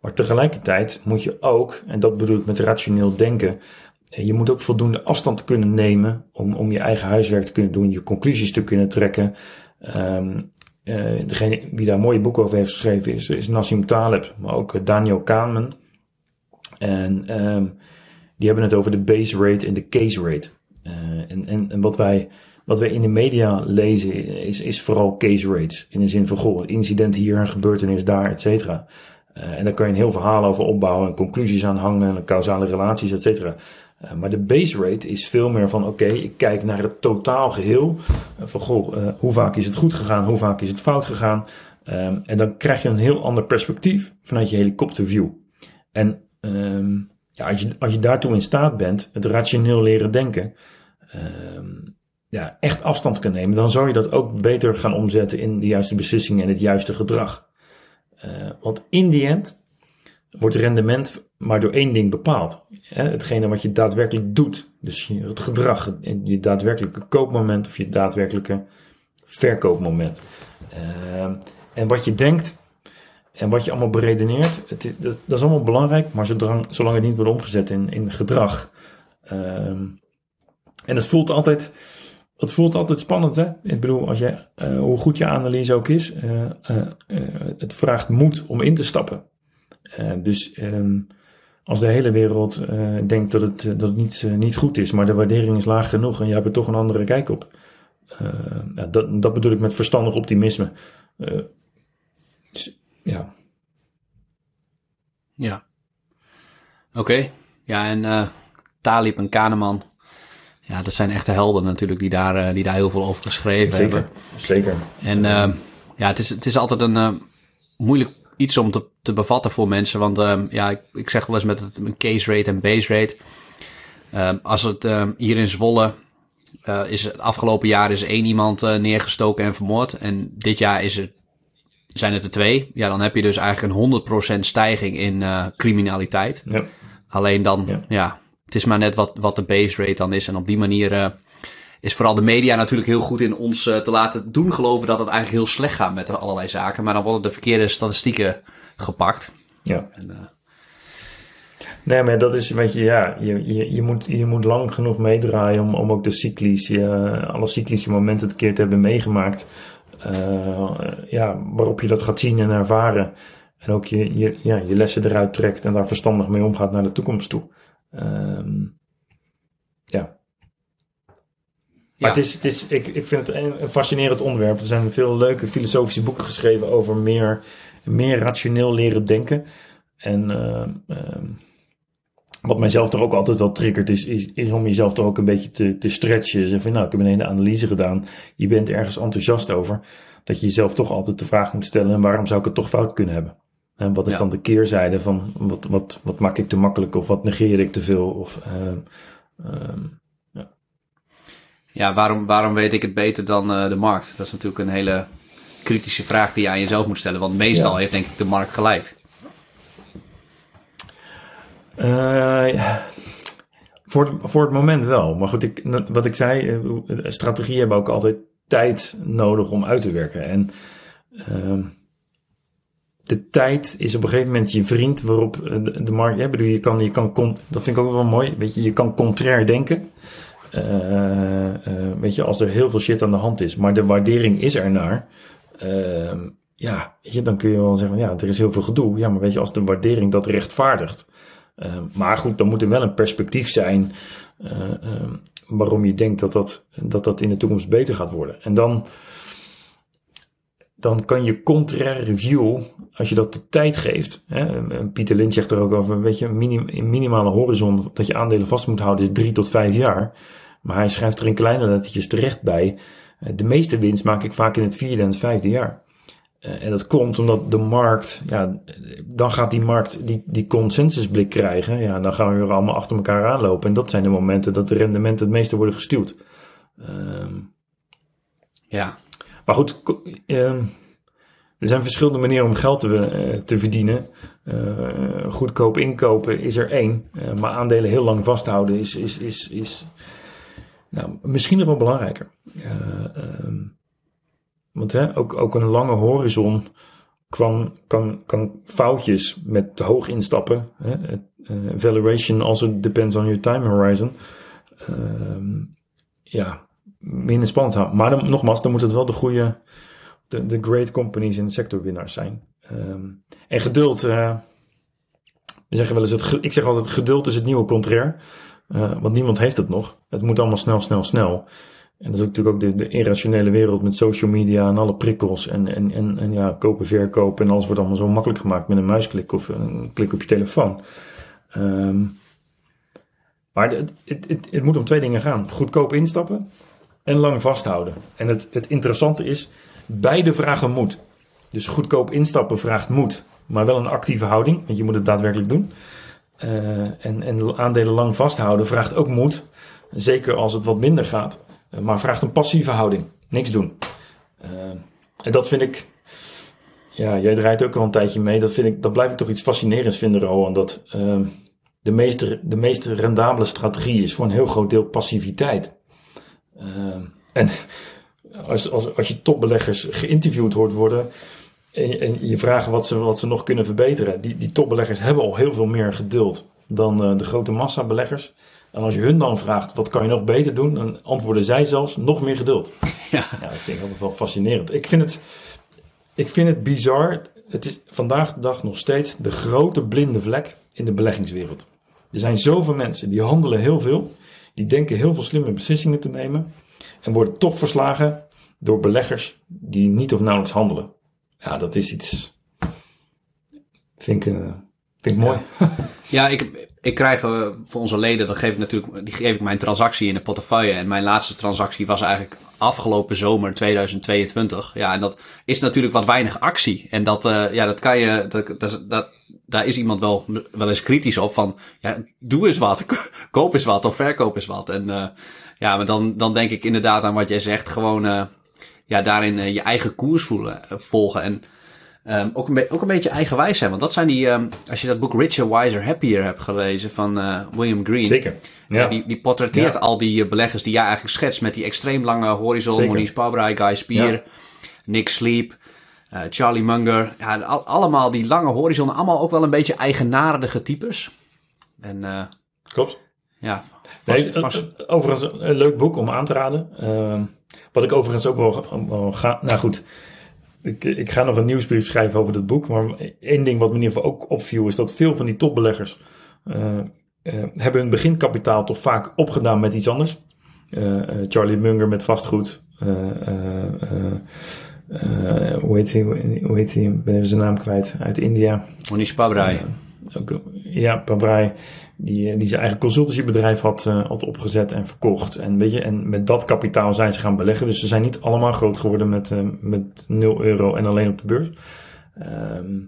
maar tegelijkertijd moet je ook, en dat bedoel ik met rationeel denken, eh, je moet ook voldoende afstand kunnen nemen om, om je eigen huiswerk te kunnen doen, je conclusies te kunnen trekken. Um, uh, degene die daar mooie boeken over heeft geschreven is, is Nassim Taleb, maar ook Daniel Kahneman. En um, die hebben het over de base rate en de case rate. En, en, en wat wij wat wij in de media lezen is, is vooral case rates. In de zin van, goh, incident hier, een gebeurtenis daar, et cetera. Uh, en daar kan je een heel verhaal over opbouwen en conclusies aan hangen en causale relaties, et cetera. Uh, maar de base rate is veel meer van: oké, ik kijk naar het totaal geheel. Uh, van goh, hoe vaak is het goed gegaan, hoe vaak is het fout gegaan. Um, en dan krijg je een heel ander perspectief vanuit je helikopterview. En um, ja, als, je, als je daartoe in staat bent, het rationeel leren denken, um, ja, echt afstand kan nemen, dan zou je dat ook beter gaan omzetten in de juiste beslissingen en het juiste gedrag. Uh, want in die end wordt rendement maar door één ding bepaald. Hè? Hetgene wat je daadwerkelijk doet. Dus het gedrag, je daadwerkelijke koopmoment of je daadwerkelijke verkoopmoment. Uh, en wat je denkt en wat je allemaal beredeneert, het, dat, dat, is allemaal belangrijk, maar zolang, zolang het niet wordt omgezet in, in gedrag. Uh, en het voelt altijd het voelt altijd spannend, hè? Ik bedoel, als je, uh, hoe goed je analyse ook is, uh, uh, het vraagt moed om in te stappen. dus um, als de hele wereld denkt dat het, dat niet, niet goed is, maar de waardering is laag genoeg en je hebt er toch een andere kijk op. Dat, dat bedoel ik met verstandig optimisme. Ja.
Ja. Oké. Ja, en Talib en Kahneman ja, dat zijn echte helden natuurlijk die daar, eh, die daar heel veel over geschreven
Zeker.
hebben.
Zeker.
En uh, ja, het is, het is altijd een uh, moeilijk iets om te, te bevatten voor mensen. Want ja, ik, ik zeg wel eens met het een case rate en base rate. als het hier in Zwolle is het afgelopen jaar is één iemand neergestoken en vermoord. En dit jaar is het, zijn het er twee. Ja, dan heb je dus eigenlijk een 100% stijging in criminaliteit. Ja. Alleen dan, ja, ja het is maar net wat, wat de base rate dan is. En op die manier uh, is vooral de media natuurlijk heel goed in ons uh, te laten doen geloven dat het eigenlijk heel slecht gaat met allerlei zaken. Maar dan worden de verkeerde statistieken gepakt.
Ja. En, uh, Nee, maar dat is, weet je, ja, je, je, je, moet, je moet lang genoeg meedraaien om, om ook de cyclies, alle cyclische momenten een keer te hebben meegemaakt. Ja, waarop je dat gaat zien en ervaren. En ook je, je, ja, je lessen eruit trekt en daar verstandig mee omgaat naar de toekomst toe. Um, ja. Maar het is, het is, ik, ik vind het een fascinerend onderwerp. Er zijn veel leuke filosofische boeken geschreven over meer, meer rationeel leren denken. En uh, uh, wat mijzelf toch ook altijd wel triggert, is, is, is om jezelf toch ook een beetje te, te stretchen. Zeg van, nou, ik heb een hele analyse gedaan. Je bent ergens enthousiast over. Dat je jezelf toch altijd de vraag moet stellen: en waarom zou ik het toch fout kunnen hebben? En wat is
Ja.
dan de keerzijde van wat, wat, wat maak ik te makkelijk of wat negeer ik te veel? Of, ehm, ehm,
Ja, waarom, waarom weet ik het beter dan eh, de markt? Dat is natuurlijk een hele kritische vraag die je aan jezelf moet stellen. Want meestal
Ja.
heeft denk ik de markt gelijk.
Eh, ja. voor, het, voor het moment wel. Maar goed, ik, wat ik zei, eh, strategieën hebben ook altijd tijd nodig om uit te werken. En ehm, de tijd is op een gegeven moment je vriend waarop eh, de, markt... Ja, bedoel, je kan, je kan, dat vind ik ook wel mooi. Weet je, je kan contrair denken. Eh, eh, weet je, als er heel veel shit aan de hand is, maar de waardering is er naar. ehm, ja, je, dan kun je wel zeggen, ja, er is heel veel gedoe. Ja, maar weet je, als de waardering dat rechtvaardigt. Eh, maar goed, dan moet er wel een perspectief zijn eh, eh, waarom je denkt dat dat, dat dat in de toekomst beter gaat worden. En dan, dan kan je contraire review, als je dat de tijd geeft. Hè, Pieter Lynch zegt er ook over, een minim, minimale horizon dat je aandelen vast moet houden is drie tot vijf jaar. Maar hij schrijft er in kleine lettertjes terecht bij. eh, De meeste winst maak ik vaak in het vierde en het vijfde jaar. Eh, en dat komt omdat de markt, ja, dan gaat die markt die, die consensusblik krijgen. Ja, dan gaan we weer allemaal achter elkaar aanlopen. En dat zijn de momenten dat de rendementen het meeste worden gestuurd. Ehm,
Ja,
maar goed, ehm, er zijn verschillende manieren om geld te, eh, te verdienen. Eh, goedkoop inkopen is er één. Eh, maar aandelen heel lang vasthouden is, is, is, is nou, misschien nog wel belangrijker. Eh, ehm, want hè, ook, ook een lange horizon kwam, kan, kan foutjes met te hoog instappen. Hè? Valuation also depends on your time horizon. Ehm, ja, minder spannend houden. Maar dan, nogmaals, dan moet het wel de goede, de, de great companies in de sector winnaars zijn. Ehm, en geduld, eh, we zeggen wel eens, het, ik zeg altijd, geduld is het nieuwe contrair. Eh, want niemand heeft het nog. Het moet allemaal snel, snel, snel. En dat is natuurlijk ook de, de irrationele wereld met social media en alle prikkels. En, en, en, en ja, kopen, verkopen. En alles wordt allemaal zo makkelijk gemaakt met een muisklik of een klik op je telefoon. Ehm, maar het, het, het, het moet om twee dingen gaan. Goedkoop instappen en lang vasthouden. En het, het interessante is, beide vragen moed. Dus goedkoop instappen vraagt moed, maar wel een actieve houding, want je moet het daadwerkelijk doen. Eh, en, en aandelen lang vasthouden vraagt ook moed, zeker als het wat minder gaat, eh, maar vraagt een passieve houding, niks doen. Eh, en dat vind ik, ja, jij draait ook al een tijdje mee, dat, vind ik, dat blijf ik toch iets fascinerends vinden, Rowan, dat ehm, de, meest, de meest rendabele strategie is voor een heel groot deel passiviteit. Ehm, en als, als, als je topbeleggers geïnterviewd hoort worden en, en je vraagt wat ze, wat ze nog kunnen verbeteren, die, die topbeleggers hebben al heel veel meer geduld dan eh, de grote massa beleggers. En als je hun dan vraagt, wat kan je nog beter doen, dan antwoorden zij zelfs nog meer geduld. <laughs>
ja.
Ja, dat vind ik altijd wel fascinerend. Ik vind het, ik vind het bizar. Het is vandaag de dag nog steeds de grote blinde vlek in de beleggingswereld. Er zijn zoveel mensen die handelen heel veel, die denken heel veel slimme beslissingen te nemen en worden toch verslagen door beleggers die niet of nauwelijks handelen. Ja, dat is iets. Vind ik, eh, mooi.
Ja, ik, ik krijg eh, voor onze leden, dan geef ik natuurlijk, die geef ik mijn transactie in de portefeuille. En mijn laatste transactie was eigenlijk afgelopen zomer 2022. Ja, en dat is natuurlijk wat weinig actie. En dat, eh, ja, dat kan je, dat, dat, daar is iemand wel, wel eens kritisch op van, ja, doe eens wat, <laughs> koop eens wat of verkoop eens wat. En eh, ja, maar dan, dan denk ik inderdaad aan wat jij zegt, gewoon, ja, daarin je eigen koers voelen, volgen. En Ehm, ook, een be- ook een beetje eigenwijs zijn. Want dat zijn die, ehm, als je dat boek Richer, Wiser, Happier hebt gelezen van eh, William Green.
Zeker.
Ja. Die, die portretteert
Ja.
al die eh, beleggers die jij eigenlijk schetst met die extreem lange horizon.
Zeker.
Pabrai, Guy Spier,
Ja.
Nick Sleep, eh, Charlie Munger. Ja, al- allemaal die lange horizon. Allemaal ook wel een beetje eigenaardige types. En
klopt.
ja, vast, vast-
overigens een leuk boek om aan te raden. Ehm, wat ik overigens ook wel, wel ga. Nou goed, ik, ik ga nog een nieuwsbrief schrijven over dat boek. Maar één ding wat me in ieder geval ook opviel is dat veel van die topbeleggers eh, eh, hebben hun beginkapitaal toch vaak opgedaan met iets anders. Eh, Charlie Munger met vastgoed. Hoe heet hij? Hoe heet hij? Ik ben even zijn naam kwijt. Uit India.
Moniz Pabrai.
Ook, Ja, Pabrai, die, die zijn eigen consultancybedrijf had, had opgezet en verkocht. En, weet je, en met dat kapitaal zijn ze gaan beleggen. Dus ze zijn niet allemaal groot geworden met, met 0 euro en alleen op de beurs. Ehm,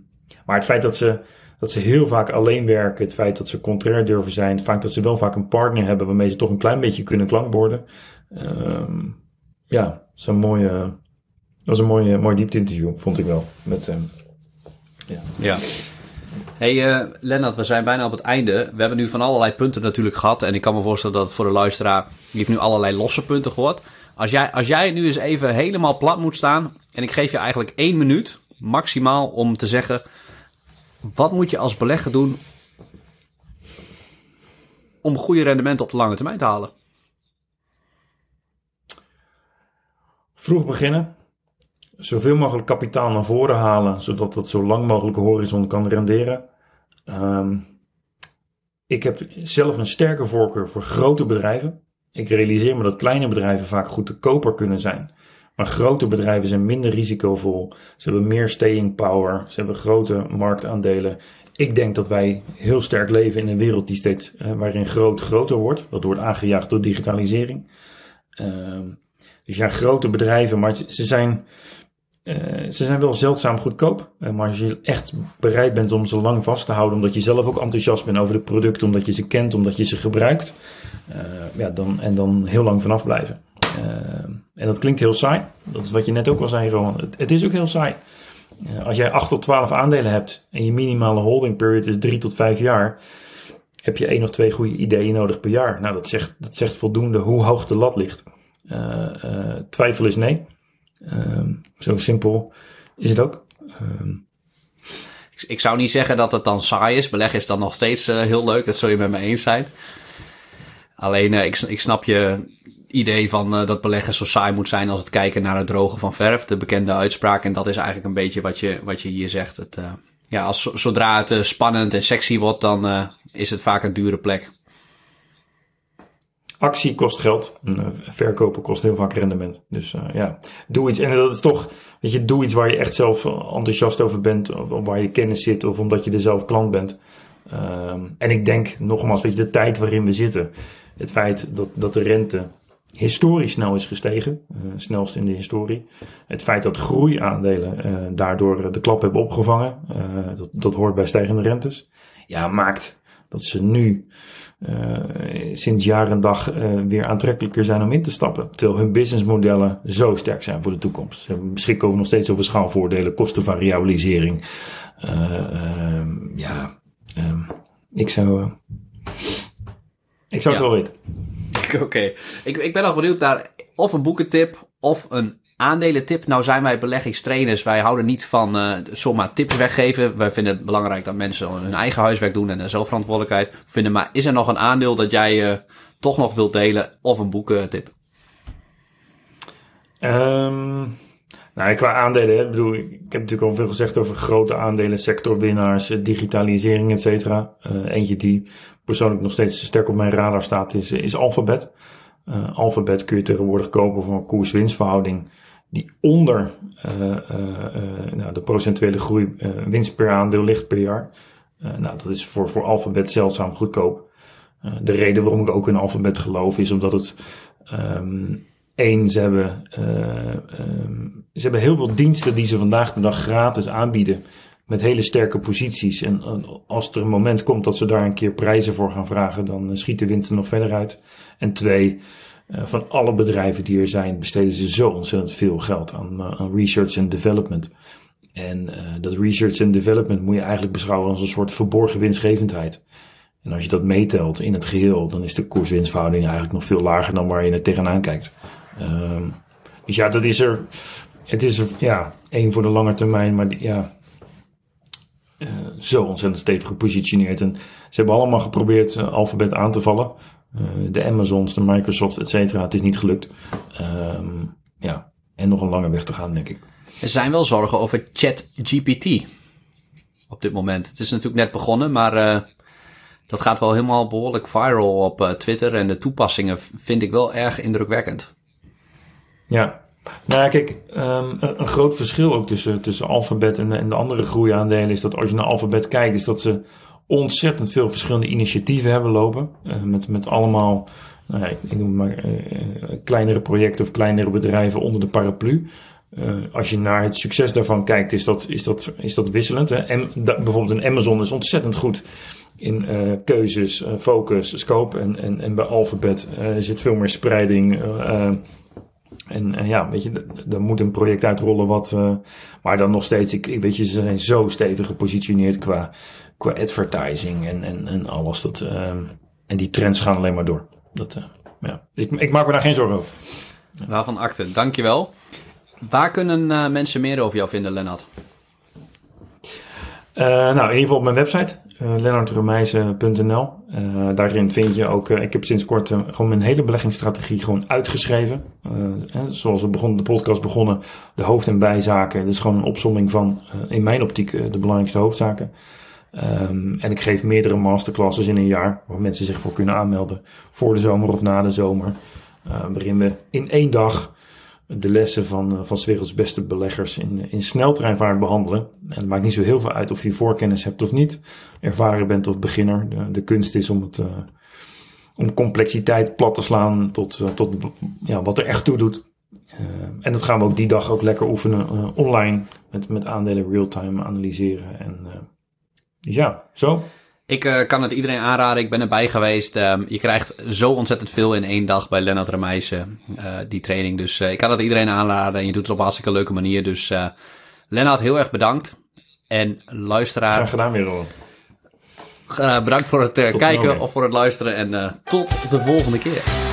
maar het feit dat ze, dat ze heel vaak alleen werken, het feit dat ze contrair durven zijn, het feit dat ze wel vaak een partner hebben waarmee ze toch een klein beetje kunnen klankborden. Um, ja, dat is een mooie, was een mooie, mooi diepte interview, vond ik wel. Met, um,
ja. ja. Hey uh, Lennart, we zijn bijna op het einde. We hebben nu van allerlei punten natuurlijk gehad. En ik kan me voorstellen dat voor de luisteraar... die heeft nu allerlei losse punten gehoord. Als jij, als jij nu eens even helemaal plat moet staan... en ik geef je eigenlijk één minuut maximaal om te zeggen: wat moet je als belegger doen om goede rendementen op de lange termijn te halen?
Vroeg beginnen. Zoveel mogelijk kapitaal naar voren halen, zodat dat zo lang mogelijk horizon kan renderen. Ehm, ik heb zelf een sterke voorkeur voor grote bedrijven. Ik realiseer me dat kleine bedrijven vaak goedkoper kunnen zijn. Maar grote bedrijven zijn minder risicovol. Ze hebben meer staying power. Ze hebben grote marktaandelen. Ik denk dat wij heel sterk leven in een wereld die steeds eh, waarin groot groter wordt. Dat wordt aangejaagd door digitalisering. Uh, dus ja, grote bedrijven, maar ze zijn, uh, ze zijn wel zeldzaam goedkoop. Uh, maar als je echt bereid bent om ze lang vast te houden, omdat je zelf ook enthousiast bent over de producten, omdat je ze kent, omdat je ze gebruikt, ja, dan, en dan heel lang vanaf blijven. En dat klinkt heel saai. Dat is wat je net ook al zei, Roman. Het, is ook heel saai. Als jij 8 tot 12 aandelen hebt en je minimale holding period is 3 tot 5 jaar, heb je één of twee goede ideeën nodig per jaar. Nou, dat zegt, dat zegt voldoende hoe hoog de lat ligt. Twijfel is nee. Ehm, zo simpel is het ook. Ehm,
ik, ik, zou niet zeggen dat het dan saai is. Beleggen is dan nog steeds heel leuk. Dat zul je met me eens zijn. Alleen, ik, ik snap je idee van uh, dat beleggen zo saai moet zijn als het kijken naar het drogen van verf. De bekende uitspraak. En dat is eigenlijk een beetje wat je, wat je hier zegt. Het, ja, als, zodra het spannend en sexy wordt, dan is het vaak een dure plek.
Actie kost geld. En, verkopen kost heel vaak rendement. Dus ja, doe iets. En dat is toch, weet je, doe iets waar je echt zelf enthousiast over bent. Of, waar je kennis zit. Of omdat je er zelf klant bent. Ehm, en ik denk nogmaals, weet je, de tijd waarin we zitten. Het feit dat, dat de rente historisch snel is gestegen, uh, snelst in de historie. Het feit dat groeiaandelen daardoor de klap hebben opgevangen, dat, dat hoort bij stijgende rentes, ja, maakt dat ze nu sinds jaar en dag weer aantrekkelijker zijn om in te stappen. Terwijl hun businessmodellen zo sterk zijn voor de toekomst. Ze beschikken over nog steeds over schaalvoordelen, kostenvariabilisering. Ehm, ja, ehm, ik zou, ik zou het wel weten. <laughs>
Oké, ik, ik ben nog benieuwd naar of een boekentip of een aandelentip. Nou zijn wij beleggingstrainers, wij houden niet van uh, zomaar tips weggeven. Wij vinden het belangrijk dat mensen hun eigen huiswerk doen en zelfverantwoordelijkheid vinden. Maar is er nog een aandeel dat jij uh, toch nog wilt delen of een boekentip?
Um, nou, qua aandelen, bedoel, ik heb natuurlijk al veel gezegd over grote aandelen, sectorwinnaars, digitalisering, et cetera. Eentje die persoonlijk nog steeds sterk op mijn radar staat, is, is Alphabet. Alphabet kun je tegenwoordig kopen voor een koers-winstverhouding die onder uh, uh, nou, de procentuele groei winst per aandeel ligt per jaar. nou, dat is voor, voor Alphabet zeldzaam goedkoop. de reden waarom ik ook in Alphabet geloof is omdat het um, één, ze hebben, um, ze hebben heel veel diensten die ze vandaag de dag gratis aanbieden met hele sterke posities. En als er een moment komt dat ze daar een keer prijzen voor gaan vragen, dan schiet de winst er nog verder uit. En twee, van alle bedrijven die er zijn, besteden ze zo ontzettend veel geld aan, aan research en development. En uh, dat research en development moet je eigenlijk beschouwen als een soort verborgen winstgevendheid. En als je dat meetelt in het geheel, dan is de koerswinstverhouding eigenlijk nog veel lager dan waar je het tegenaan kijkt. Um, dus ja, dat is er. Het is er, ja, één voor de lange termijn, maar ja, zo ontzettend stevig gepositioneerd. En ze hebben allemaal geprobeerd uh, Alphabet aan te vallen. Uh, de Amazons, de Microsoft, et cetera. Het is niet gelukt. Um, ja, en nog een lange weg te gaan, denk ik.
Er zijn wel zorgen over ChatGPT op dit moment. Het is natuurlijk net begonnen, maar dat gaat wel helemaal behoorlijk viral op Twitter. En de toepassingen vind ik wel erg indrukwekkend.
Ja, nou kijk, um, een, een, groot verschil ook tussen, tussen Alphabet en, en de andere groeiaandelen is dat als je naar Alphabet kijkt, is dat ze ontzettend veel verschillende initiatieven hebben lopen. met, met allemaal, ja, ik, noem maar kleinere projecten of kleinere bedrijven onder de paraplu. als je naar het succes daarvan kijkt, is dat, is dat, is dat wisselend. Hè? En bijvoorbeeld een Amazon is ontzettend goed in uh, keuzes, uh, focus, scope. En, en, en bij Alphabet uh, zit veel meer spreiding. en ja, weet je, er moet een project uitrollen wat. maar dan nog steeds, ik weet je, ze zijn zo stevig gepositioneerd qua, qua advertising en, en, en alles. Dat, en die trends gaan alleen maar door. Dat, ja. ik, ik maak me daar geen zorgen over.
Waarvan akte, dankjewel. Waar kunnen mensen meer over jou vinden, Lennart?
Uh, nou, in ieder geval op mijn website, uh, eh. Uh, eh, daarin vind je ook, ik heb sinds kort gewoon mijn hele beleggingsstrategie gewoon uitgeschreven. zoals we begonnen, de podcast begonnen, de hoofd- en bijzaken. Dat is gewoon een opsomming van, in mijn optiek, de belangrijkste hoofdzaken. Um, en ik geef meerdere masterclasses in een jaar, waar mensen zich voor kunnen aanmelden. Voor de zomer of na de zomer. waarin we in één dag de lessen van, uh, van werelds beste beleggers in, in sneltreinvaart behandelen. En het maakt niet zo heel veel uit of je voorkennis hebt of niet, ervaren bent of beginner. De, de kunst is om, het, uh, om complexiteit plat te slaan tot, uh, tot ja, wat er echt toe doet. en dat gaan we ook die dag ook lekker oefenen online met, met aandelen real-time analyseren. En dus ja, zo.
Ik uh, kan het iedereen aanraden. Ik ben erbij geweest. Um, je krijgt zo ontzettend veel in één dag bij Lennart Remijsen, uh, die training. Dus uh, ik kan het iedereen aanraden. En je doet het op een hartstikke leuke manier. Dus Lennart, heel erg bedankt. En luisteraar...
Graag gedaan weer, Ron.
bedankt voor het kijken of voor het luisteren. En tot de volgende keer.